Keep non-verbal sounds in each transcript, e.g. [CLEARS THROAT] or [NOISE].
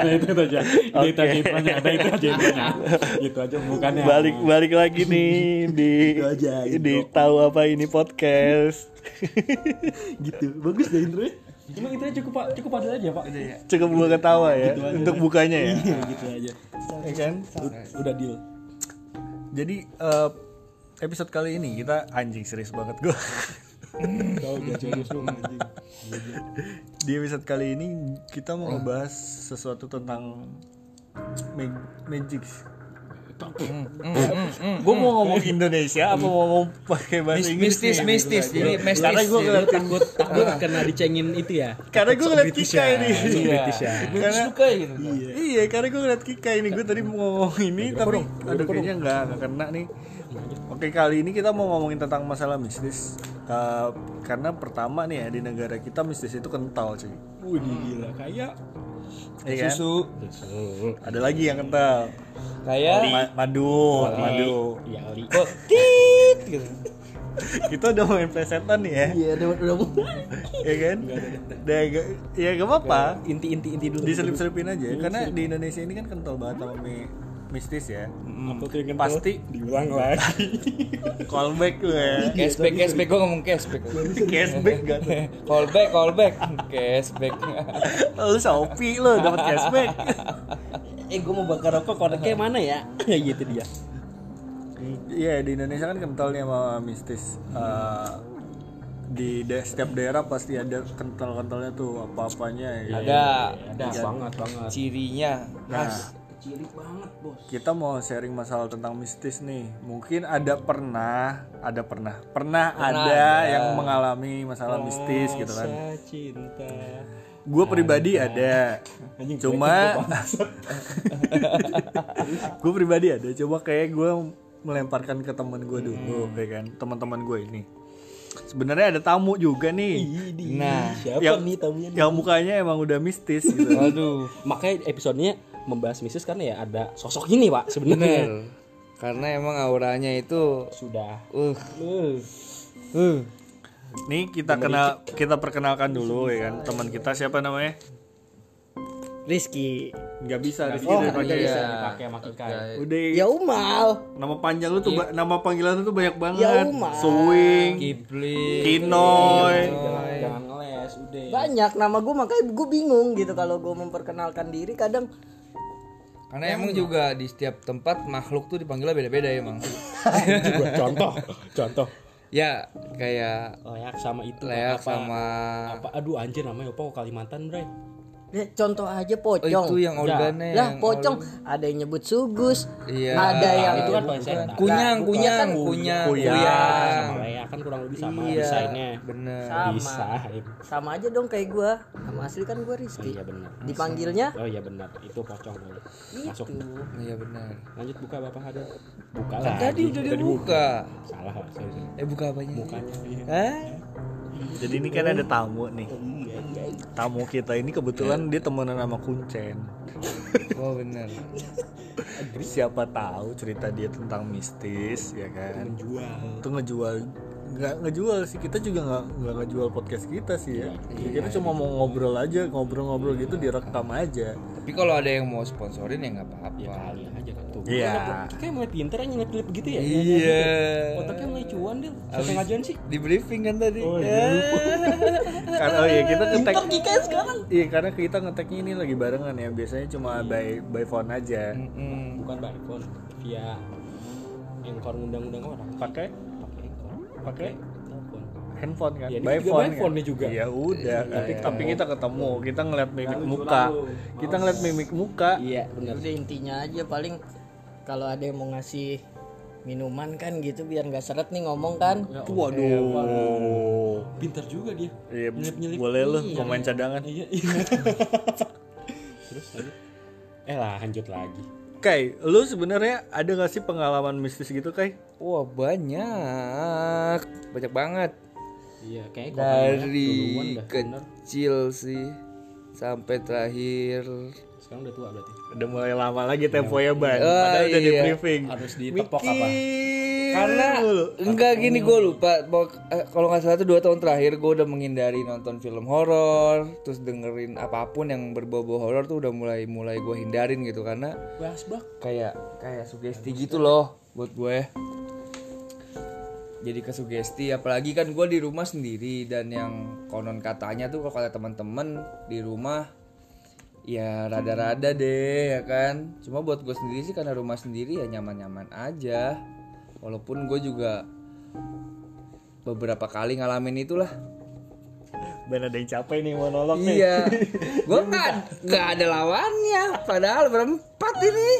nah itu aja itu aja intronya ada itu aja intronya itu aja bukannya balik balik lagi nih di Itu aja, gitu. di tahu apa ini podcast. Gitu. Bagus deh intronya. Emang intronya cukup cukup adil aja pak. Cukup buat ketawa ya untuk bukanya ya. Iya gitu aja. Ya kan? Udah deal. Jadi eh, episode kali ini kita anjing serius banget gue kau gak serius lu anjing. Di episode kali ini kita mau ngebahas sesuatu tentang mag- magic gue mau ngomong Indonesia apa mau ngomong pakai bahasa Inggris mistis mistis. Jadi mistis. karena gue ngeliat takut takut kena dicengin itu ya. Karena gue ngeliat British Kika ya, ini. Langsung British ya. karena suka gitu. iya karena gue ngeliat Kika ini. Gue tadi mau ngomong ini tapi aduh kayaknya nggak nggak kena nih. Oke kali ini kita mau ngomongin tentang masalah mistis Eh, karena pertama nih ya di negara kita mistis itu kental cuy. Wih gila. Kayak Iya kan? susu. Ada lagi yang kental. Kayak Ma- madu madu. Ya Ali kok tit gitu. [LAUGHS] Kita udah main plesetan nih ya. Iya udah udah mulai ya kan? Udah ya gak apa-apa. Inti inti inti dulu. Diselip-selipin aja karena di Indonesia ini kan kental banget sama mi- mistis ya. Apa tuh yang kental? pasti. diulang lagi. [LAUGHS] Callback lu ya. Cashback cashback gue ngomong cashback. [LAUGHS] Cashback gak tuh? [LAUGHS] Callback callback. Cashback. Lu Shopee lu dapat cashback. Eh gue mau bakar rokok kodenya mana ya? Ya gitu dia. Iya di Indonesia kan kental nih sama mistis. Eh, di da- setiap daerah pasti ada kental-kentalnya tuh apa-apanya ya. ada ada. Banget banget. Cirinya. Nah, cilik banget bos kita mau sharing masalah tentang mistis nih. Mungkin ada pernah, ada pernah, pernah, ada, ada. yang mengalami masalah mistis gitu kan. Rasa cinta Gue pribadi ada, Anjing, cuma [LAUGHS] gue pribadi ada. Coba kayak gue melemparkan ke temen gue dulu, kayak kan, teman-teman gue ini. Sebenarnya ada tamu juga nih, nah siapa yang, nih tamunya yang mukanya emang udah mistis gitu. waduh makanya episodenya membahas mistis karena ya ada sosok ini pak sebenarnya. Karena emang auranya itu sudah. Uh. Uh, uh. Nih kita kenal, kita perkenalkan dulu ya kan, teman kita siapa namanya? Rizky. Nggak bisa, Rizky oh udah iya pakai bisa ya. dipakai sama Kika ya. Udah. Ya Umal. Nama panjang lu tuh ba- nama panggilan lu tuh banyak banget. Ya, Uma. Swing, kibli Kinoy. jangan jangan ngeles udah. Banyak nama gue makanya gue bingung gitu kalau gue memperkenalkan diri. Kadang karena emang juga di setiap tempat makhluk tuh dipanggilnya beda-beda ya emang Coba contoh contoh. Ya kayak layak sama itu leak apa, sama apa aduh anjir namanya apa Kalimantan bre ya, contoh aja oh, pocong itu yang organnya lah yang pocong ada yang nyebut sugus Iya. ada yang itu kan plesetan kunyang kunyang kunyang. Sama layak kan kurang lebih sama iya desainnya. bener. Sama. Desain. Sama aja dong kayak gue nama asli kan gue Rizky. Iya benar dipanggilnya? Oh iya benar itu pocong boleh masuk. Iya bener. Lanjut buka bapak ada buka kan lah. tadi udah dibuka. salah sorry, sorry. eh buka apanya? Mukanya iya. Hah? Jadi ini kan ada tamu nih. Tamu kita ini kebetulan dia temenan sama Kuncen. oh bener Siapa tahu cerita dia tentang mistis ya kan. jual Itu ngejual nggak ngejual sih. Kita juga nggak nggak ngejual podcast kita sih ya. Ya, kita cuma mau ngobrol aja ngobrol-ngobrol gitu direkam aja. tapi kalau ada yang mau sponsorin ya nggak apa-apa. Ya kali aja kan tuh. Iya. kayak mulai pinter aja ngeliat begitu ya? Iya. Otaknya mulai cuan deh siapa ngajuan sih? di briefing kan tadi. Oh, Ya. [LAUGHS] Karena oh iya kita ngetek Kika sekarang. Iya karena kita ngeteknya ini lagi barengan ya. Biasanya cuma by by phone aja. Mm-mm. bukan by phone via engkor ngundang-undang orang. Pakai pakai handphone kan? Ya, by juga phone by kan? phone nih juga. ya udah. Tapi tapi kita ketemu kita ngeliat mimik muka. kita ngeliat mimik muka. Iya benar udah intinya aja paling kalau ada yang mau ngasih minuman kan gitu biar nggak seret nih ngomong kan. Waduh. pintar juga dia. Iya Nyelip-nyelip. boleh lu Iya. pemain cadangan. Iya iya. [LAUGHS] Terus. Eh lah lanjut lagi Kai, lu sebenarnya ada gak sih pengalaman mistis gitu Kai? wah banyak. Banyak banget. Iya kayak dari dah bener. kecil sih sampai terakhir. Sekarang udah tua berarti. Udah mulai lama lagi temponya ban. Oh, Padahal udah di iya. briefing. Harus ditepok apa? Mikir karena enggak gini gue lupa. Eh, kalau nggak salah tuh dua tahun terakhir gue udah menghindari nonton film horor terus dengerin apa pun yang berbau-bau horor tuh udah mulai mulai gue hindarin gitu. Karena bak. kayak kayak sugesti gitu loh buat gue. Jadi ke sugesti apalagi kan gue di rumah sendiri. Dan yang konon katanya tuh kalau kata teman-teman di rumah ya rada-rada deh ya kan? Cuma buat gue sendiri sih karena rumah sendiri ya nyaman-nyaman aja walaupun gue juga beberapa kali ngalamin itulah. Ben ada yang capek nih monolog nih. iya. [LAUGHS] Gue nggak nggak ada lawannya padahal berempat ini.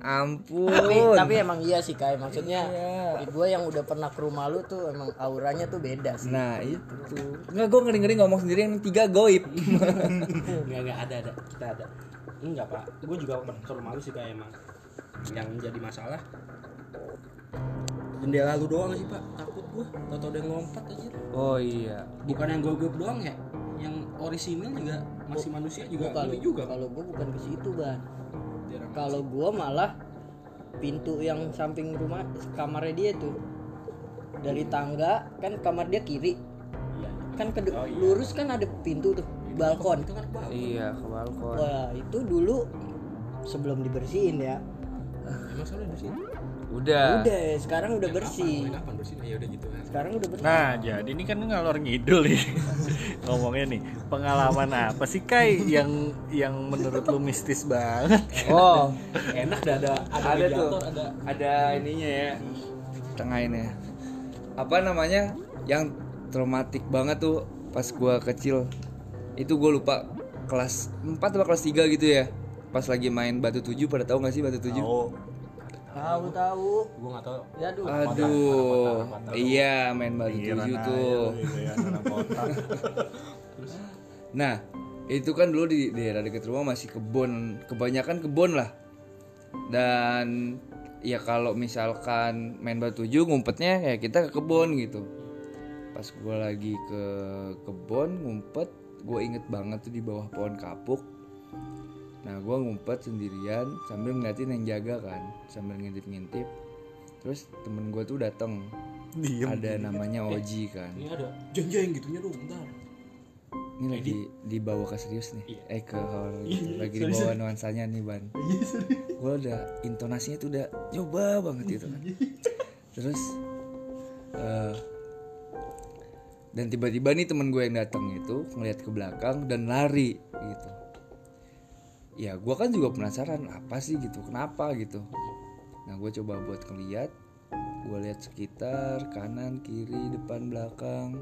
Ampun. Tapi tapi emang iya sih kayak maksudnya gue yang udah pernah ke rumah lu tuh emang auranya tuh beda sih. Nah itu. Nggak gue ngeri-ngeri ngomong sendiri yang tiga goib. [LAUGHS] Enggak enggak ada ada. Kita ada. Enggak, Pak. Gue juga pernah ke rumah lu sih kayak emang. Yang jadi masalah jendela lu doang sih, Pak. Takut gua. Tahu-tahu ada yang ngompat aja. Oh iya Bukan yang gogob doang ya. Yang orisinil juga masih manusia juga kalau juga. kalau gue bukan ke situ ban kalau gue malah pintu yang samping rumah kamarnya dia tuh dari tangga kan kamar dia kiri Iya. kan ke lurus kan ada pintu tuh balkon Itu kan bawah. Iya ke balkon wah itu dulu sebelum dibersihin ya Emang soalnya di sini. Udah udah sekarang udah bersih kapan di sini? Ya udah gitu. sekarang udah bersih Nah, jadi ini kan ngalor ngidul nih. [LAUGHS] Ngomongnya nih, pengalaman apa sih Kai yang yang menurut lu mistis banget? Oh [LAUGHS] Enak dah ada ada, ada tuh ada Ada ininya ya Tengah ini ya. Apa namanya Yang traumatik banget tuh Pas gua kecil Itu gue lupa Kelas 4 atau kelas 3 gitu ya Pas lagi main batu tujuh pada tahu gak sih batu tujuh? Oh, tahu tahu gua nggak tahu. ya aduh Aduh, iya main batu pikiran tujuh tuh. lu gitu ya. [LAUGHS] Nah, itu kan dulu di daerah dekat rumah masih kebun, kebanyakan kebun lah. Dan ya kalau misalkan main batu tujuh ngumpetnya ya kita ke kebun gitu. Pas gue lagi ke kebun ngumpet, gue inget banget tuh di bawah pohon kapuk. Nah, gue ngumpet sendirian sambil ngeliatin yang jaga kan, sambil ngintip-ngintip. Terus temen gue tuh dateng, Diem. ada namanya Oji kan. Ini ada jeng-jeng gitunya dong, bentar. Ini lagi dibawa ke serius nih. Eh ke horor gitu. Lagi dibawa nuansanya nih, Ban. Gue udah intonasinya tuh udah nyoba banget gitu kan. Terus eh dan tiba-tiba nih temen gue yang datang itu ngeliat ke belakang dan lari gitu. Ya gue kan juga penasaran apa sih gitu, kenapa gitu. Nah gue coba buat ngeliat, gue lihat sekitar kanan, kiri, depan, belakang.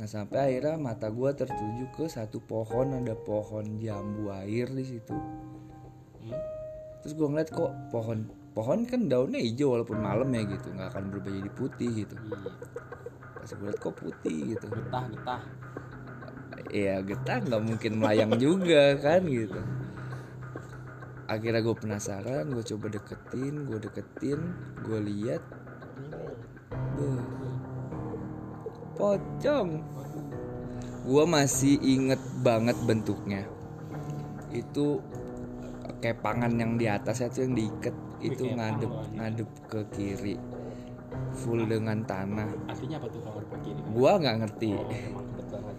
Nah sampai akhirnya mata gua tertuju ke satu pohon ada pohon jambu air di situ. Terus gua ngeliat kok pohon pohon kan daunnya hijau walaupun malam ya gitu nggak akan berubah jadi putih gitu. Pas gue liat kok putih gitu. Getah, getah. Ya getah nggak mungkin melayang juga kan gitu. Akhirnya gue penasaran, gue coba deketin, gue deketin, gue lihat, Beuh. pocong. Gue masih inget banget bentuknya. Itu kayak pangan yang di atasnya tuh yang diikat itu ngadep ngadep ke kiri, full dengan tanah. Artinya apa tuh kalau di kiri? Gua nggak ngerti. Banget.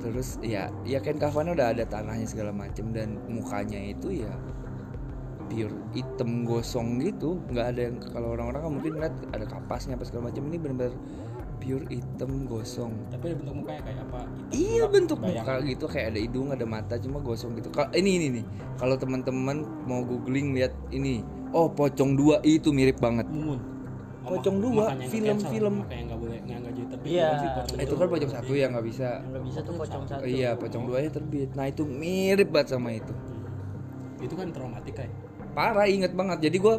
Terus ya, ya kan kafannya udah ada tanahnya segala macem dan mukanya itu ya pure hitam gosong gitu, nggak ada yang kalau orang-orang kan mungkin lihat ada kapasnya apa segala macam ini benar-benar pure hitam gosong. Tapi ada bentuk mukanya kayak apa? Hitam Iya gelap, bentuk bayang. muka gitu kayak ada hidung, ada mata cuma gosong gitu. Kalau ini ini nih, kalau teman-teman mau googling lihat ini, oh pocong dua itu mirip banget. Mumun. Oh, Pocong dua, film-film. Makanya nggak boleh nggak nggak jadi terbit. Iya. Itu dua. kan pocong satu ya nggak bisa. nggak bisa tuh pocong satu iya pocong duanya terbit. Nah itu mirip banget sama itu. Itu kan traumatik kayak. Parah inget banget jadi gue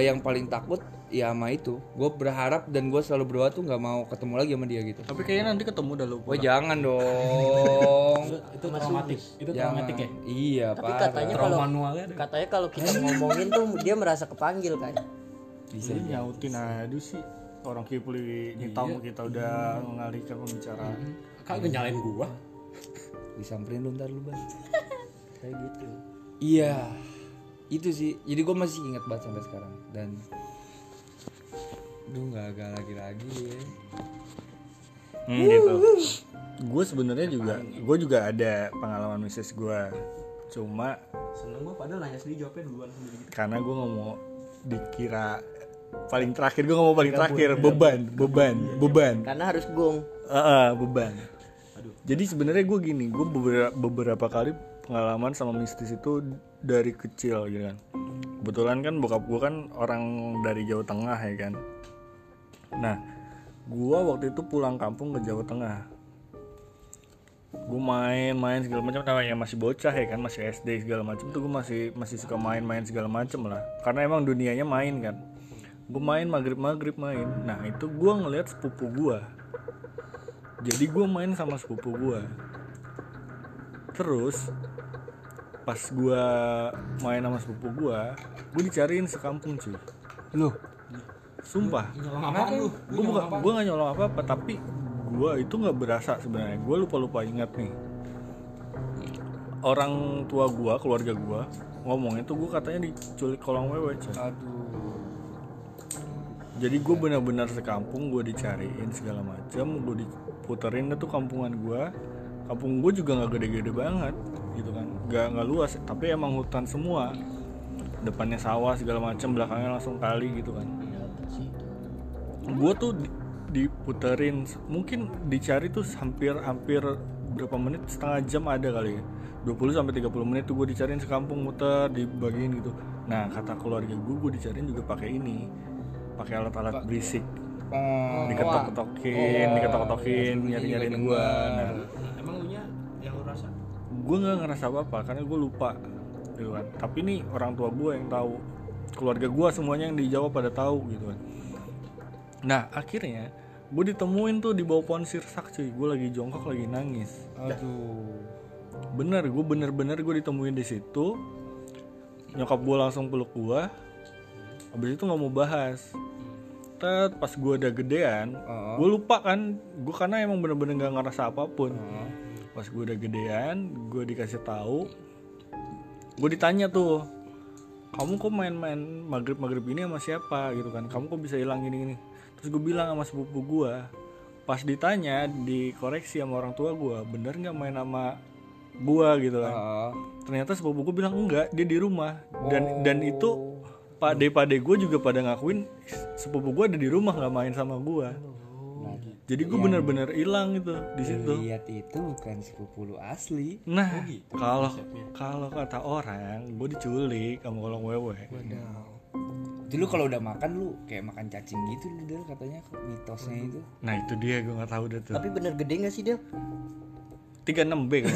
yang paling takut ya sama itu gue berharap dan gue selalu berdoa tuh nggak mau ketemu lagi sama dia gitu Tapi kayaknya nanti ketemu dah lu. Wah jangan dong [LAUGHS] Itu, itu traumatik. Itu traumatik ya. iya tapi parah katanya kalau ada. katanya kalau kita ngomongin tuh dia merasa kepanggil kan bisa Jadi nyautin aja sih. Orang Kipli ini tamu kita udah mengalihkan pembicaraan. Kagak nyalain gua. disamperin lu ntar lu bang [LAUGHS] kayak gitu iya itu sih jadi gue masih ingat banget sampai sekarang dan Duh nggak agak lagi-lagi ya. Hmm, gitu. Gue sebenarnya juga, gue juga ada pengalaman mistis gue. Cuma seneng gue padahal nanya sendiri jawabnya duluan sendiri gitu karena gue nggak mau dikira paling terakhir, gue nggak mau paling terakhir. Beban, beban, beban. karena harus gong Ah, ah, beban. Jadi sebenarnya gue gini, gue beberapa, beberapa kali pengalaman sama mistis itu dari kecil gitu kan. Kebetulan kan bokap gue kan orang dari Jawa Tengah ya kan. Nah, gue waktu itu pulang kampung ke Jawa Tengah. Gue main-main segala macam, namanya masih bocah ya kan, masih SD segala macam tuh gue masih masih suka main-main segala macam lah. Karena emang dunianya main kan. Gue main maghrib maghrib main. Nah itu gue ngeliat sepupu gue jadi gue main sama sepupu gue terus pas gue main sama sepupu gue gue dicariin sekampung cuy. Loh, sumpah. Nyolong apaan lu? gue bukan gue nggak nyolong apa apa tapi gue itu nggak berasa sebenarnya. Gue lupa lupa ingat nih. Orang tua gue keluarga gue ngomongnya tuh gue katanya diculik kolong wewe cuy. Aduh. jadi gue benar-benar sekampung gue dicariin segala macam gue diputerin tuh kampungan gue kampung gue juga nggak gede-gede banget gitu kan. Nggak nggak luas tapi emang hutan semua. Depannya sawah segala macam belakangnya langsung kali gitu kan. Gue tuh di- diputerin mungkin dicari tuh hampir hampir berapa menit setengah jam ada kali ya. 20 sampai 30 menit tuh gue dicariin sekampung muter dibagiin gitu. Nah kata keluarga gue gue dicariin juga pakai ini pakai alat-alat berisik Oh, diketok-ketokin diketok-ketokin nyari-nyariin gue nah Nah, emang lu nya yang lu rasa? Gue nggak ngerasa apa apa karena gue lupa gitu kan. Tapi nih orang tua gue yang tahu. Keluarga gue semuanya yang dijawab pada tahu gitu kan. Nah akhirnya gue ditemuin tuh di bawah pohon sirsak cuy. Gue lagi jongkok lagi nangis. Aduh. bener gue bener-bener gue ditemuin di situ. Nyokap gue langsung peluk gue abis itu nggak mau bahas Tet, pas gue udah gedean Oh. gue lupa kan gue karena emang bener-bener nggak ngerasa apa pun. Oh. pas gue udah gedean gue dikasih tahu gue ditanya tuh kamu kok main-main maghrib maghrib ini sama siapa? Gitu kan. Kamu kok bisa hilang gini gini terus gue bilang sama sepupu gue pas ditanya dikoreksi sama orang tua gue bener nggak main sama gue gitu kan. Oh. ternyata sepupu gue bilang enggak dia di rumah. Dan dan itu pade pade gue juga pada ngakuin sepupu gue ada di rumah nggak main sama gue Nah, jadi gue bener-bener hilang gitu di situ lihat itu bukan sepupu lu asli. Nah, kalau kalau kata orang, gue diculik sama kolong wewe. Itu lu kalau udah makan lu kayak makan cacing gitu lu Del katanya mitosnya itu. Nah itu dia gue nggak tahu deh tuh. tapi bener gede gak sih Del? 36 B [LAUGHS] kan.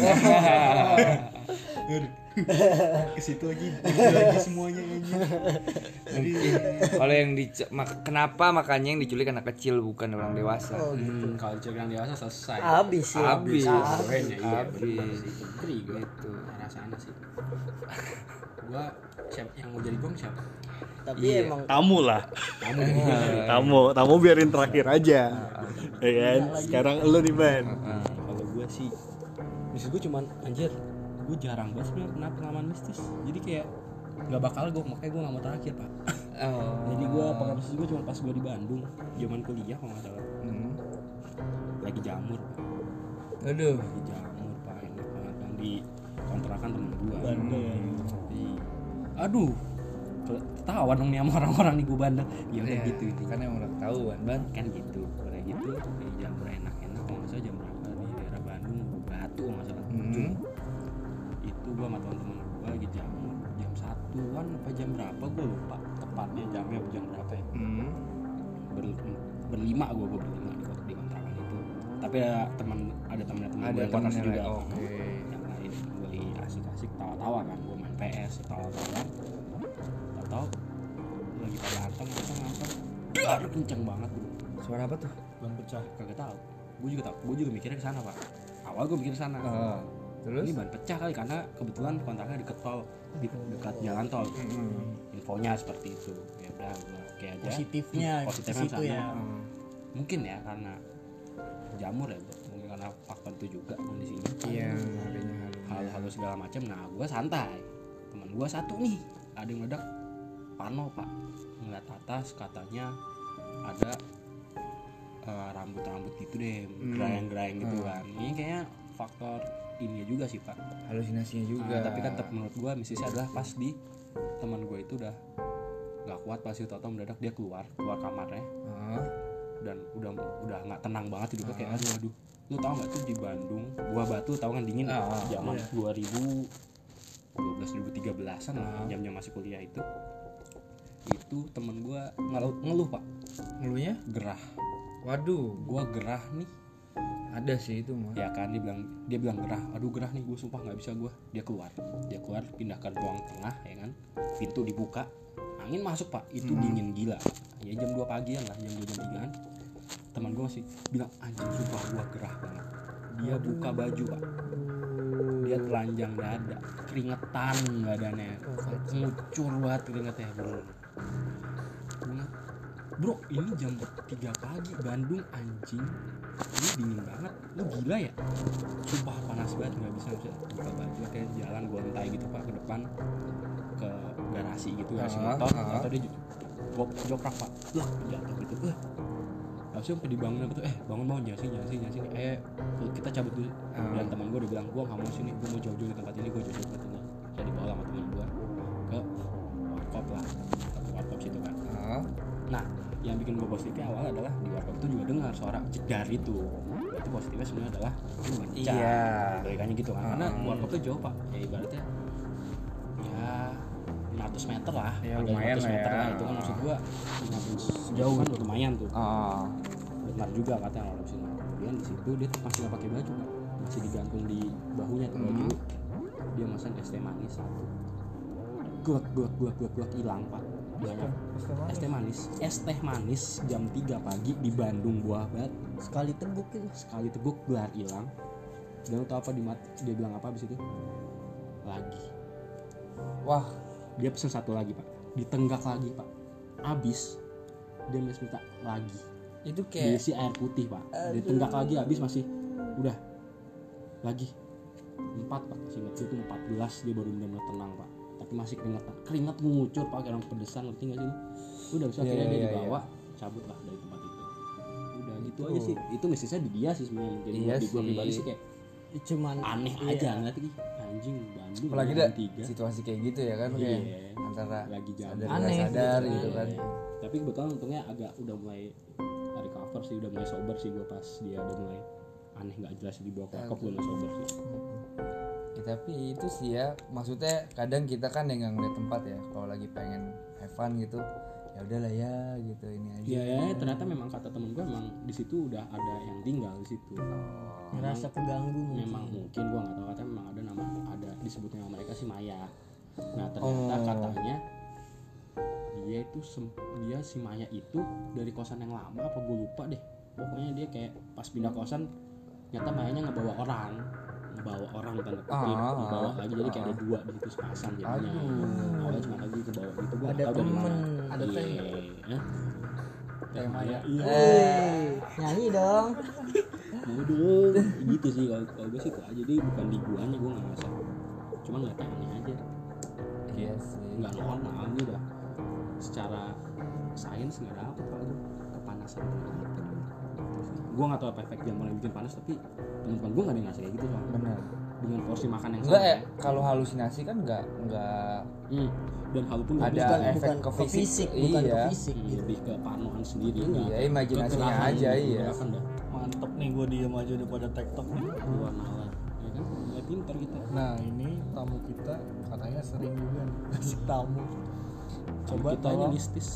[LAUGHS] ke situ lagi lagi semuanya aja Kalau yang di kenapa makanya yang diculik anak kecil bukan orang dewasa? hmm, kalau cewek yang dewasa selesai Habis ya. Habis. Iya, Habis. ngeri gue Itu. arah sana sih gua siapa yang mau jadi gong siapa Tapi Iya. emang Tamu lah. kamu [LAUGHS] Tamu, tamu biarin terakhir aja. Ya kan? Sekarang lu nih ban. kalau gue sih mistis gue cuman anjir gue jarang banget sebenarnya pernah pengalaman mistis jadi kayak nggak bakal gue makanya gue nggak mau terakhir pak Oh. jadi gue pengalaman mistis gue cuma pas gue di Bandung zaman kuliah kalau nggak salah Hmm. lagi jamur Pak. Aduh. lagi jamur pak enak banget kan di kontrakan temen gue Bandung. di aduh ke- ketahuan dong nih sama orang-orang nih gue bandel ya udah Ya, gitu itu Kan emang udah ketahuan, Ban. kan gitu jamnya jam berapa ya Hmm. Ber, berlima gua gua berlima di, di kontrakan itu tapi ada teman ada teman teman Ada gua yang kontras juga. Oke. yang lain lagi asik-asik tawa-tawa kan gua main PS tawa-tawa tahu lagi pada anteng anteng anteng dar kenceng banget bro Suara apa tuh? ban pecah kagak tahu gua juga tahu gua juga mikirnya ke sana pak awal gua mikir ke sana Oh. Terus? ini ban pecah kali karena kebetulan kontaknya deket tol di dekat jalan tol. Hmm. infonya seperti itu. Ya udah oke aja. Positifnya di positifnya situ sana. ya. Mungkin ya karena jamur ya mungkin karena faktor itu juga kondisinya. Iya, hal-hal segala macam. Nah gua santai. Teman gua satu nih. Ada yang meledak. Pano pak. Ngeliat atas katanya ada eh, rambut-rambut gitu deh. Gerayang-gerayang gitu kan. Ini kayaknya faktor ini juga sih pak. Halusinasinya juga. Nah, tapi kan tetap menurut gua mistisnya adalah pas di teman gue itu udah nggak kuat pas itu tau mendadak dia keluar keluar kamarnya. Ah, dan udah udah nggak tenang banget hidupnya kayak aduh aduh. Lu tau nggak tuh di Bandung gua batu tau kan dingin? Ah, zaman 2012 2013an lah jam-jam masih kuliah itu. Itu temen gua ngeluh, ngeluh pak. Ngeluhnya? Gerah. Waduh. Gua gerah nih ada sih itu mah. Ya kan dia bilang dia bilang gerah. Aduh gerah nih gue sumpah nggak bisa gue dia keluar. Dia keluar pindahkan ruang tengah ya kan. Pintu dibuka. Angin masuk pak. Itu dingin gila. Ya jam 2 pagian lah jam 2 jam 3 an teman gue masih bilang anjing sumpah gue gerah banget. Dia buka baju pak. Dia telanjang dada. Keringetan badannya. Ngucur banget keringetnya. bro bro ini jam 3 pagi Bandung anjing. Ini dingin banget. Lu gila ya? Sumpah panas banget nggak bisa bisa buka baju kayak jalan gontai gitu pak ke depan. Ke garasi gitu garasi motor. atau dia jok joprak pak. Lah jatuh gitu. Eh langsung sampai dibangun tuh eh bangun bangun. Jangan sini jangan sini jangan sini. Eh kita cabut dulu. Dan teman gue udah bilang gue nggak mau sini. Gue mau jauh-jauh di tempat ini gue jauh-jauh tempat ini yang bikin gue positifnya awal adalah di warkop itu juga dengar suara jedar itu. Itu positifnya sebenarnya adalah. Iya. Balikannya gitu kan. Karena Hmm. warkop itu jauh pak. Ya ibaratnya ya 500 meter lah. Ya, Ada lumayan 500 lah meter ya. lah. Itu kan maksud gue 500 jauh kan lumayan tuh. ah, Dengar juga katanya orang sini. Kemudian di situ dia masih nggak pakai baju. Masih digantung di bahunya tuh baju. Dia masan es teh manis satu. Glek glek glek glek glek hilang pak. Banyak. Es teh manis. Es teh manis. Jam 3 pagi di Bandung buah banget sekali teguk itu. Sekali teguk gelar hilang. Dan tau apa di mat dia bilang apa abis itu? Lagi. Wah. Dia pesen satu lagi pak. Ditenggak lagi pak. Abis dia masih minta lagi. Itu kayak diisi air putih pak. Ditenggak lagi abis masih udah. Lagi. Empat pak. Singkat gue tuh 14 dia baru benar-benar tenang pak tapi masih keringetan keringet mengucur pak kayak orang pedesan ngerti gak sih lu? Udah bisa Iya, akhirnya dia iya, dibawa cabut lah dari tempat itu. Udah gitu aja sih. Itu mistisnya di dia sih sebenarnya. Mungkin Iya di gua pribadi sih kayak cuman aneh iya. aja nanti anjing Bandung apalagi tiga. situasi kayak gitu ya kan Iya. kayak antara lagi sadar Aneh sadar gitu. gitu kan. Tapi kebetulan untungnya agak udah mulai recover sih udah mulai sober sih gua pas dia udah mulai aneh nggak jelas di bawah kokop udah mulai sober sih tapi itu sih ya maksudnya kadang kita kan yang nggak ngeliat tempat ya kalau lagi pengen have fun gitu ya udahlah ya gitu ini aja Iya ya, ternyata memang kata temen gue memang di situ udah ada yang tinggal di situ. ngerasa keganggu mungkin. Memang mungkin gua nggak tahu katanya memang ada nama ada disebutnya sama mereka sih Maya. Nah ternyata Oh. katanya dia itu sem- dia si Maya itu dari kosan yang lama apa gue lupa deh. Pokoknya dia kayak pas pindah kosan nyata Mayanya ngebawa orang ngebawa orang tanda kutip Ah. ngebawa lagi. Jadi kayak ada dua di situ sepasang jadinya. Aduh. awalnya cuma lagi ke bawah gitu gua Ada nggak tahu dari mana temen. ada teh Maya. Iya. Eh, nyanyi dong. Mau dong gitu sih. Kalau kalau gue sih itu aja. Dia bukan di guanya gue nggak ngerasa. Cuma nggak aneh aja. Iya sih. Nggak normal gue udah secara sains nggak dapet kalau kepanasan kenapa gue nggak tahu apa efek jamuan yang bikin panas tapi teman-teman gue nggak ada yang ngasih kayak gitu soalnya benar. Dengan porsi makan yang enggak sama ya. kalau halusinasi kan enggak enggak Hmm. dan hal pun nggak Ada bisa efek bukan ke fisik, bukan iya. ke fisik Hmm, lebih ke parnoan sendiri Iya, nggak. imajinasinya aja, iya. mantep nih gue diem aja udah pada tektok nih. Gua nalar. Ya kan? Nggak pintar kita. Nah ini tamu kita katanya sering juga [LAUGHS] kasih tamu. Coba kita ini tolong mistis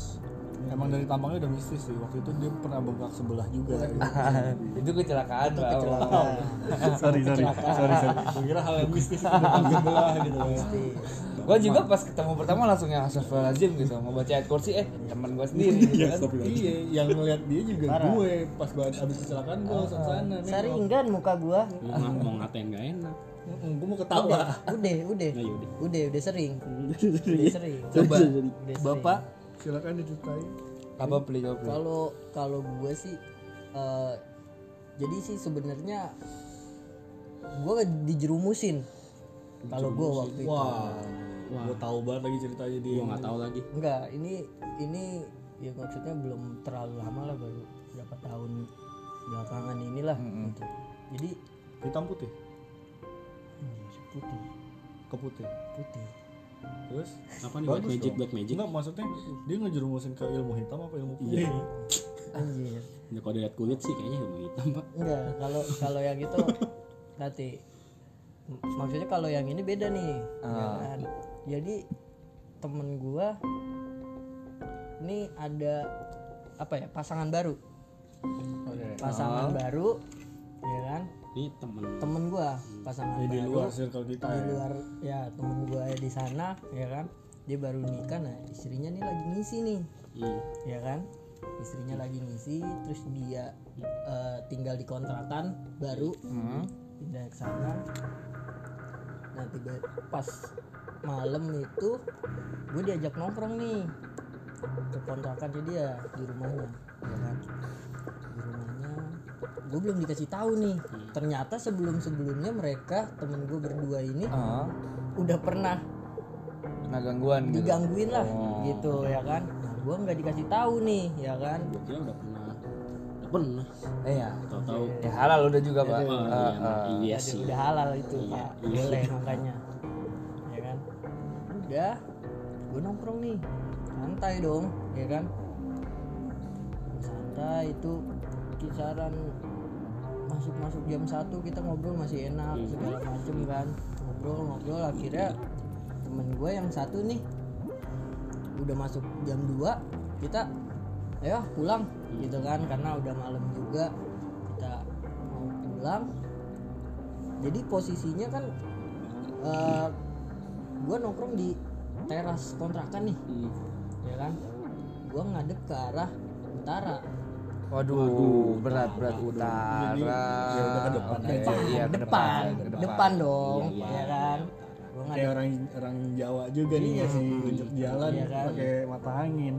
emang dari tampangnya udah mistis sih. Waktu itu dia pernah bengkak sebelah juga. [LAUGHS] Itu kecelakaan Pak. [LAUGHS] kecelakaan. Sorry sorry. Sorry sorry. Gue kira hal yang mistis itu bengkak sebelah gitu Gue juga pas ketemu pertama langsung yang Astagfirullahaladzim gitu. Mau baca ayat kursi eh teman gue sendiri gitu kan. iya. Yang ngeliat dia juga gue pas banget abis kecelakaan gue langsung sana nih. Saringan muka gua. Mau, ng- mau ngatain gak enak. Gue mau ketawa. Udah udah. Nah yaudah udah. Udah sering. [LAUGHS] Udah sering. coba. Udah sering. bapak silakan diceritain. Apa beli kalau kalau gue sih eh, jadi sih sebenarnya gue dijerumusin kalau gue waktu itu. Wah. Gue tahu banget lagi ceritanya dia. Gua nggak tahu lagi. Enggak ini ini ya maksudnya belum terlalu lama lah baru berapa tahun belakangan inilah gitu. Jadi hitam putih? Hmm, putih. Ke putih putih terus? Apa nih black magic dong. black magic? Enggak maksudnya dia ngejerumusin ke ilmu hitam apa ilmu putih anjir. Ya, kalau dilihat kulit sih kayaknya ilmu hitam pak. Enggak kalau kalau yang itu nanti. Maksudnya kalau yang ini beda nih. Ya kan? jadi temen gua ini ada apa ya pasangan baru. Pasangan baru ya kan ini temen. Temen gua pasangan di baru. luar circle kita di ya. luar ya temen gua di sana ya kan? Dia baru nikah nah istrinya nih lagi ngisi nih. Hmm. ya kan? Istrinya lagi ngisi terus dia eh, tinggal di kontrakan baru. Pindah ke sana. Nah tiba pas malam itu gue diajak nongkrong nih. Ke kontrakannya dia di rumahnya. Ya. di rumahnya gue belum dikasih tahu nih. Ternyata sebelum sebelumnya mereka temen gue berdua ini Ah, udah pernah nah gangguan gitu. digangguin lah gitu ya kan? Nah gue nggak dikasih tahu nih ya kan? Gue kira udah pernah. Udah pernah. Eh, ya. tahu-tahu. Ya halal udah juga, Pak. oh, Ah, iya, ah. iya Jadi sih. udah halal itu Iya, pak. iya. boleh makanya. Ya kan? Udah gue nongkrong nih. Santai dong ya kan? Santai itu kisaran masuk masuk jam satu kita ngobrol masih enak Hmm. segala macem kan. Ngobrol ngobrol akhirnya temen gue yang satu nih udah masuk jam 2 kita ayo pulang gitu kan karena udah malam juga. Kita mau pulang. Jadi posisinya kan eh gue nongkrong di teras kontrakan nih. Hmm. ya kan? Gue ngadep ke arah utara Waduh, berat berat utara. ya udah ke depan Oke, depan iya, ke depan, ke depan, dong Iya, iya. ya kan? Kayak orang orang Jawa juga nih ngasih unjuk jalan Iya kan? pakai mata angin.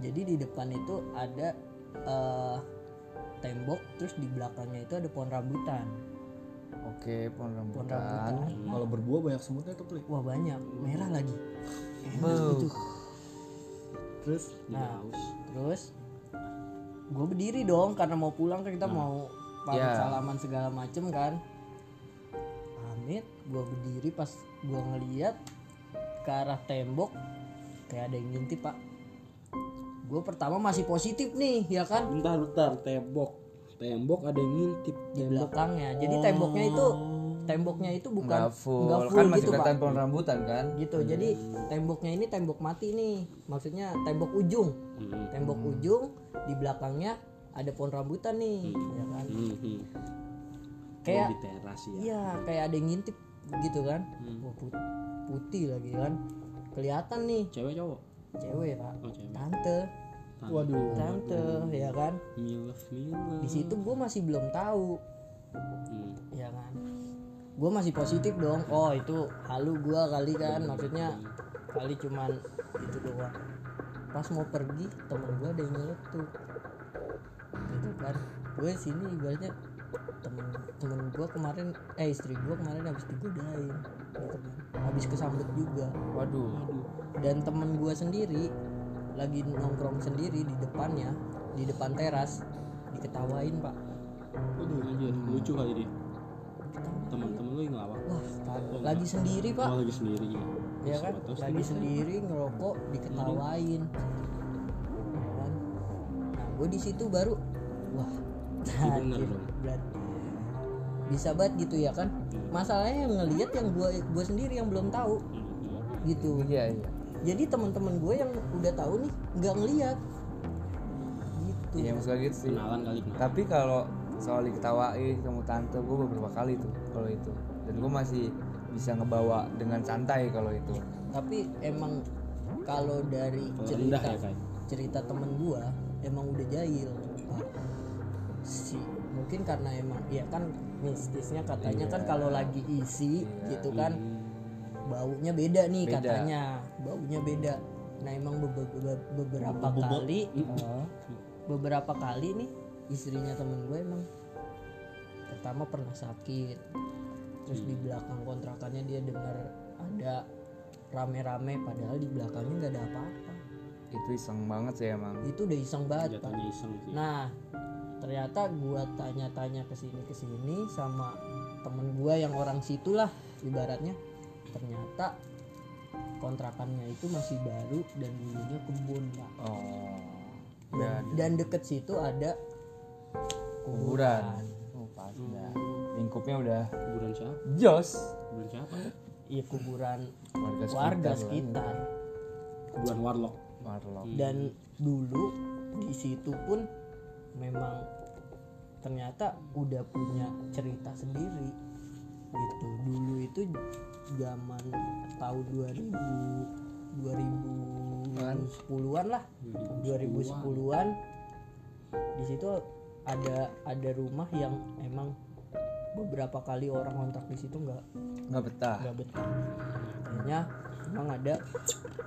Jadi di depan itu ada eh, tembok terus di belakangnya itu ada pohon rambutan. Oke, pohon pohon rambutan. rambutan. Kalau berbuah banyak semutnya tuh pelik wah banyak. Merah lagi. Beuh. terus? Nah, terus gue berdiri dong karena mau pulang kan kita mau pamit Ya. salaman segala macem kan. Pamit, gue berdiri pas gue ngeliat ke arah tembok kayak ada yang ngintip pak. Gue pertama masih positif nih ya kan bentar bentar tembok tembok ada yang ngintip di belakangnya. Jadi temboknya itu temboknya itu bukan Nggak full. nggak kan masih gitu pak. kelihatan pohon rambutan kan? Gitu. Jadi temboknya ini tembok mati nih. Maksudnya tembok ujung. Hmm. tembok ujung di belakangnya ada pohon rambutan nih ya kan Hmm, hmm. kayak Oh, di teras ya iya kayak ada yang ngintip gitu kan Wah, put- putih lagi kan kelihatan nih cewek cowok cewek pak oh cewek tante waduh tante ya kan milf milf di situ gue masih belum tahu Hmm. ya kan gue masih positif dong. Oh itu halu gue kali kan. Maksudnya kali cuman itu doang. Pas mau pergi temen gue ada yang nyeletuk. Gitu kan. Gue sini ibaratnya temen temen gue kemarin eh istri gue kemarin habis digodain gitu kan. Habis kesambet juga. Waduh. dan temen gue sendiri lagi nongkrong sendiri di depannya di depan teras. Diketawain pak. Waduh, anjir, lucu kali Teman-teman lu yang ngelawak. wah lagi sendiri pak. Oh, lagi sendiri. ya kan? Terus lagi sendiri. ngerokok diketawain. Kan nah gue di situ baru wah berat. bisa banget gitu ya kan? Masalahnya yang ngelihat yang gue gue sendiri yang belum tahu. Gitu. Iya, iya. jadi teman-teman gue yang udah tahu nih nggak ngelihat gitu. Iya, maksudnya gitu sih. Kenalan kali kenalan. Tapi kalau soal diketawain ketemu tante gue beberapa kali tuh kalau itu. Dan gue masih bisa ngebawa dengan santai kalau itu. tapi emang kalau dari cerita rendah ya, cerita temen gua emang udah jahil. Si mungkin karena emang ya kan mistisnya katanya kan kalau lagi isi gitu kan baunya beda nih Beda. katanya. Baunya beda. Nah emang be- be- beberapa kali beberapa kali nih istrinya temen gue emang pertama pernah sakit. Terus di belakang kontrakannya dia dengar ada rame-rame padahal di belakangnya nggak ada apa-apa. Itu iseng banget sih emang. Itu udah iseng banget pak. Jatuhnya iseng sih. Nah ternyata gua tanya-tanya ke sini ke sini sama temen gua yang orang situ lah ibaratnya. Ternyata kontrakannya itu masih baru dan dulunya kebun pak. Oh dan, dan deket situ ada kuburan. Oh pas dah lingkupnya udah kuburan siapa? Jos. Kuburan siapa? Iya kuburan warga warga sekitar lah. sekitar. Kuburan warlock. Warlock. dan dulu di situ pun memang ternyata udah punya cerita sendiri gitu. Dulu itu zaman tahun 2000 2010-an lah. 2010-an di situ ada ada rumah yang emang beberapa kali orang kontrak di situ nggak nggak betah. nggak betah. Katanya emang ada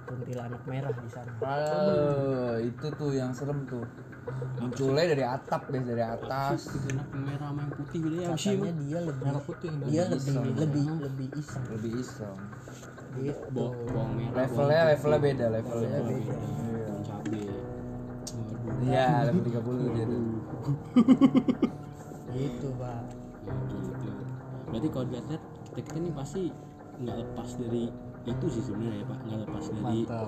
kuntilanak merah di sana. Ah, itu tuh yang serem tuh. Munculnya dari atap deh dari atas. Anak merah sama yang putih beda ya katanya dia lebih merah putih dia lebih lebih lebih iseng. Lebih iseng. Gitu. Merah levelnya levelnya beda levelnya Levelnya beda. Iya level 30 dia tuh. [LAUGHS] Gitu pak Ya, gitu. Berarti kalau dilihat kita kita nih pasti nggak lepas dari itu sih sebenarnya ya pak. Nggak lepas dari mantap.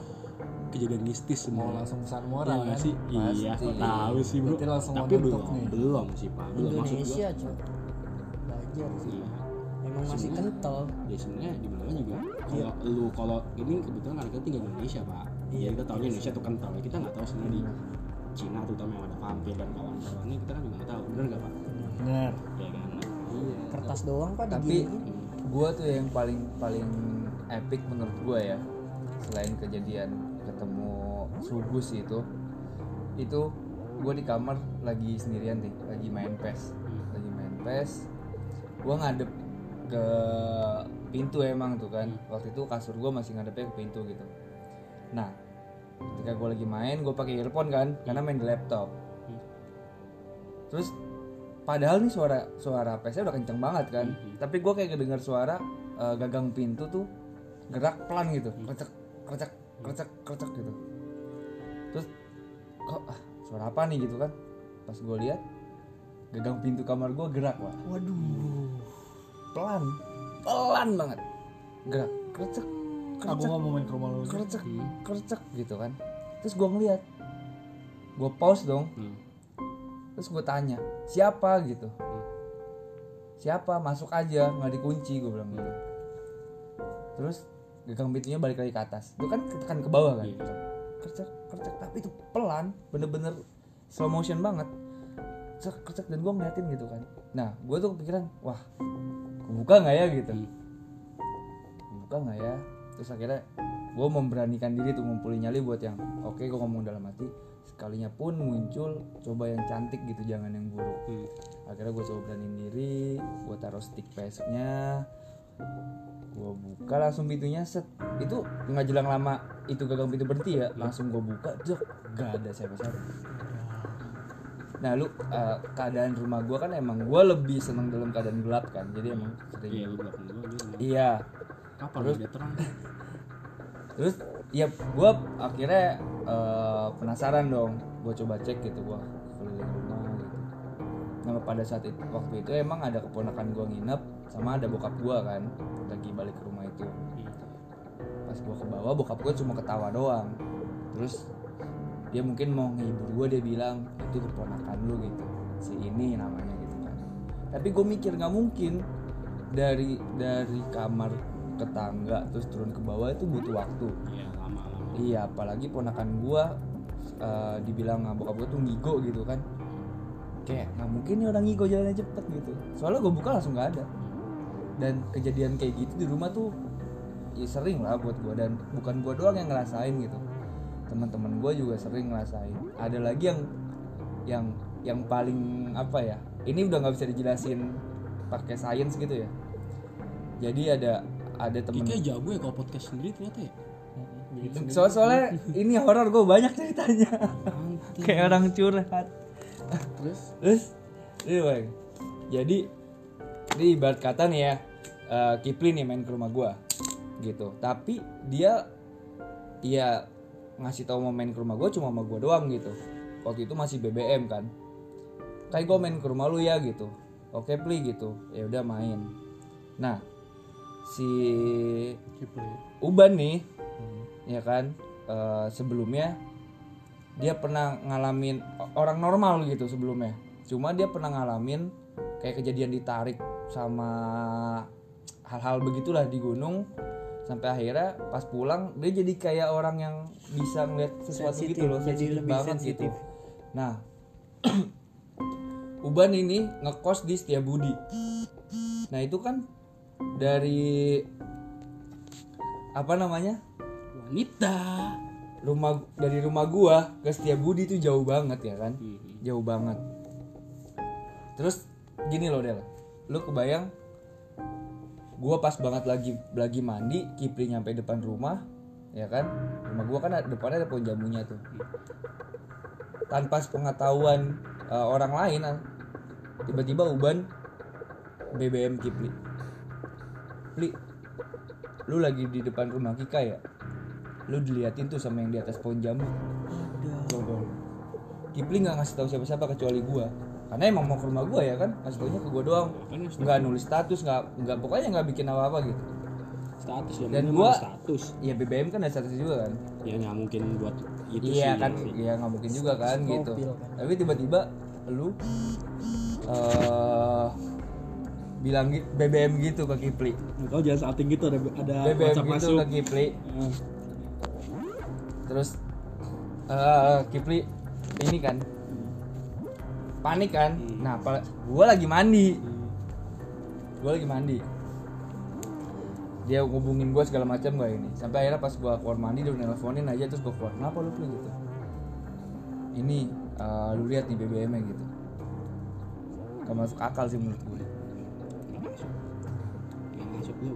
kejadian mistis mau semua langsung pesan Iya moral nggak kan? sih? Iya Pasti. tahu sih bro. Berarti langsung tapi mau belum nih. belum sih pak. Belum. Maksud gua Indonesia cuy belajar sih. Iya. Emang masih kental. Ya sebenarnya di mana juga kalau lu kalau ini kebetulan anak kita tinggal di Indonesia pak. Iya kita tahu Indonesia tuh kental kita nggak tahu sebenarnya di Cina terutama yang ada vampir dan kawan-kawan. Ini kita kan juga nggak tahu. Bener nggak pak? Benar ya kan? Iya. Kertas doang pak tapi gua tuh yang paling paling epic menurut gua ya selain kejadian ketemu sugus itu itu gua di kamar lagi sendirian nih lagi main pes. Lagi main pes gua ngadep ke pintu emang tuh kan. Waktu itu kasur gua masih ngadepnya ke pintu gitu. Nah ketika gua lagi main gua pakai earphone kan karena main di laptop. Terus padahal nih suara suara PS udah kenceng banget kan tapi gue kayak kedengar suara eh, gagang pintu tuh gerak pelan gitu. Krecek krecek krecek krecek gitu. Terus kok ah, suara apa nih? gitu kan. Pas gue lihat gagang pintu kamar gue gerak wah. Waduh. Pelan pelan banget. Gerak krecek aku krecek nggak mau main ke rumah lu krecek krecek gitu kan. Terus gue ngeliat gue pause dong. Hmm. terus gue tanya siapa? gitu. Siapa? Masuk aja nggak dikunci gue bilang gitu. Terus gagang pintunya balik lagi ke atas. Itu kan tekan ke bawah kan? Iya. kercek kercek tapi itu pelan bener-bener slow motion banget. Kercek kercek dan gue ngeliatin gitu kan. Nah gue tuh kepikiran wah buka nggak ya? gitu. Buka nggak ya terus akhirnya gue memberanikan diri tuh ngumpulin nyali buat yang oke gue ngomong dalam hati sekalinya pun muncul coba yang cantik gitu jangan yang buruk. Hmm. akhirnya gue coba beraniin diri gue taruh stick PS nya gue buka langsung pintunya set. Itu nggak jelang lama itu gagang pintu berhenti ya langsung gue buka jok gak ada siapa-siapa. Nah lu eh, keadaan rumah gue kan emang gue lebih seneng dalam keadaan gelap kan jadi emang sering iya iya kapan udah terang? Terus ya gue akhirnya eh, penasaran dong. Gue coba cek gitu gue keliling rumah gitu. Nah pada saat itu waktu itu emang ada keponakan gue nginep sama ada bokap gue kan lagi balik ke rumah itu. Pas gue ke bawah bokap gue cuma ketawa doang. Terus dia mungkin mau ngehibur gue dia bilang itu keponakan lu gitu. Si ini namanya gitu kan. Tapi gue mikir nggak mungkin dari dari kamar ke tangga terus turun ke bawah itu butuh waktu. Iya lama lama iya apalagi ponakan gua eh, dibilang bokap gua tuh ngigo gitu kan. Kayak nggak mungkin nih orang ngigo jalannya cepet gitu. Soalnya gue buka langsung nggak ada. Dan kejadian kayak gitu di rumah tuh ya sering lah buat gua. Dan bukan gua doang yang ngerasain gitu. Teman-teman gua juga sering ngerasain. Ada lagi yang yang yang paling apa ya ini udah nggak bisa dijelasin pakai sains gitu ya. Jadi ada ada temen Kika jago ya kalau podcast sendiri ternyata ya? Soal soalnya ini horor gue banyak ceritanya. Kayak orang curhat. terus? Terus, ini Bang. Jadi, ini ibarat kata nih ya, eh, Kipli nih main ke rumah gue, gitu. Tapi dia, ya ngasih tahu mau main ke rumah gue cuma sama gue doang gitu. Waktu itu masih BBM kan. Kayak gue main ke rumah lu ya gitu. Oke pli gitu. Ya udah main. Nah si Uban nih ya kan? Eh, sebelumnya dia pernah ngalamin orang normal gitu sebelumnya. Cuma dia pernah ngalamin kayak kejadian ditarik sama hal-hal begitulah di gunung. Sampai akhirnya pas pulang dia jadi kayak orang yang bisa ngeliat sesuatu gitu loh jadi sensitif lebih banget sensitif. gitu nah [CLEARS THROAT] Uban ini ngekos di Setiabudi. Nah itu kan dari apa namanya? Wanita. Rumah dari rumah gua ke Setiabudi itu jauh banget ya kan? Mhm. jauh banget. Terus gini loh Del. Lu kebayang gua pas banget lagi lagi mandi Kipri nyampe depan rumah ya kan? Rumah gua kan depannya ada pohon jamunya tuh. Tanpa sepengetahuan eh, orang lain ah, tiba-tiba Uban BBM Kipli Pli lu lagi di depan rumah Kika ya? Lu diliatin tuh sama yang di atas pohon jambu. Tuh. Kipli nggak ngasih tahu siapa-siapa kecuali gua. Karena emang mau ke rumah gua ya kan ngasih taunya ke gua doang. Kan nggak nulis status nggak nggak pokoknya nggak bikin apa-apa gitu. Status ya Dan gua- status. Ya BBM kan ada status juga kan? Ya nggak mungkin buat itu iya sih kan sih. iya nggak mungkin juga kan gitu. kan. tapi tiba-tiba lu eh bilang BBM gitu ke Kipli. Kau jangan salting gitu ada ada BBM WhatsApp gitu masuk. ke Kipli. Eh, terus eh Kipli ini kan panik kan? Nah apa gue lagi mandi. Gue lagi mandi. Dia ngubungin gue segala macam gak ini. Sampai akhirnya pas gue keluar mandi dia udah nelfonin aja terus gue keluar kenapa lu Pli?" gitu? Ini eh, lu lihat nih BBM nya gitu. Gak masuk akal sih menurut gue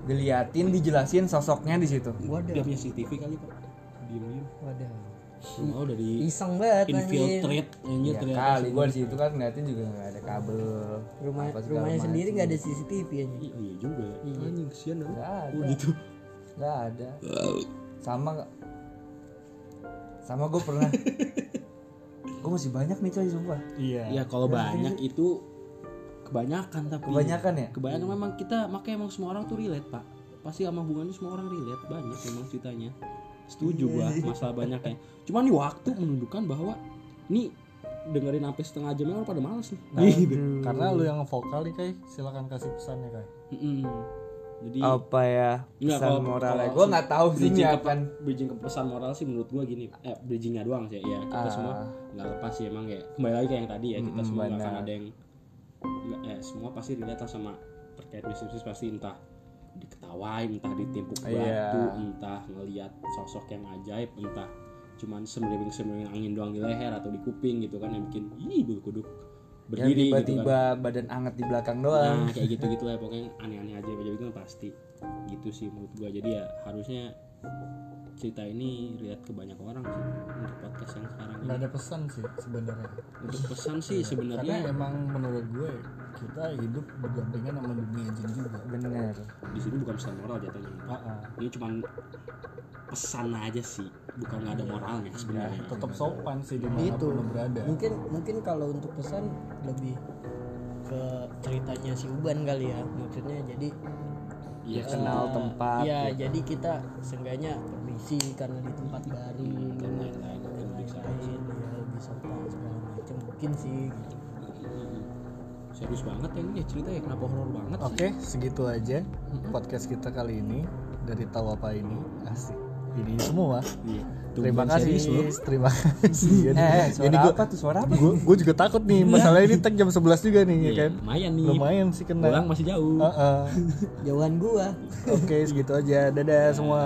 diliatin dijelasin sosoknya di situ. Waduh dia punya CCTV kali pak. Diem diem waduh mau udah di iseng banget anjir. infiltrate anjir ya kali gue di situ kan ngeliatin juga nggak ada kabel rumah rumahnya sendiri nggak ada CCTV aja iya iya juga. Ya anjing kesian dong nggak ada. Oh gitu. Nggak ada. Sama sama gue pernah. [LAUGHS] Gue masih banyak nih coy sumpah. Iya. ya kalau banyak itu kebanyakan tapi. Kebanyakan ya? Kebanyakan. Memang kita makanya emang semua orang tuh relate pak. Pasti sama hubungan itu semua orang relate. Banyak memang ceritanya. Setuju gua masalah banyaknya. Cuman nih waktu menunjukkan bahwa nih dengerin sampai setengah jam orang pada males nih. Nah, gitu. karena lu yang vokal nih kai, silakan kasih pesannya kai. Mm-mm. jadi apa ya pesan kalau- moralnya kalau gue nggak tahu sih bridging ini ke, akan bridging ke pesan moral sih menurut gua gini eh bridgingnya doang sih ya. Kita Ah. semua nggak lepas sih emang ya kembali lagi kayak yang tadi ya kita Mm-mm, semua nggak akan ada yang eh semua pasti relate sama terkait bisnis pasti entah diketawain entah ditimpuk batu Iya. entah ngelihat sosok yang ajaib entah cuman semeriwing semeriwing angin doang di leher atau di kuping gitu kan yang bikin ih bulu kuduk berdiri gitu kan. tiba-tiba badan anget di belakang doang. Nah kayak gitu gitu lah pokoknya aneh-aneh aja aja itu kan pasti gitu sih menurut gua. Jadi ya harusnya cerita ini lihat ke banyak orang sih untuk podcast yang sekarang Nggak ini ada pesan sih sebenarnya. untuk pesan sih Karena sebenarnya emang menurut gue kita hidup berdampingan sama dunia jin juga. bener di sini bukan pesan moral jatuhnya ah. ini cuman pesan aja sih bukan nggak ada moralnya sebenarnya Tetap sopan sih itu di mana pun lu berada. mungkin mungkin kalau untuk pesan lebih ke ceritanya si Uban kali ya maksudnya jadi eh, kenal tempat ya gitu. jadi kita seenggaknya permisi karena di tempat baru dan lain-lain dan lain-lain ya lebih sopan segala macam mungkin sih gitu. serius banget ya ini ya cerita ya kenapa horor banget sih Oke, segitu aja podcast kita kali ini dari tahu apa ini asik. Ini semua. Iya. Terima kasih, serius lu. terima [LAUGHS] kasih. eh Ini suara gua- apa tuh? Suara apa? gue gue juga takut nih. Masalah ini tag jam 11 juga nih ya Iya, kan? lumayan nih. Lumayan sih kena. Pulang masih jauh. Heeh. jauhan gua. Oke segitu aja. Dadah semua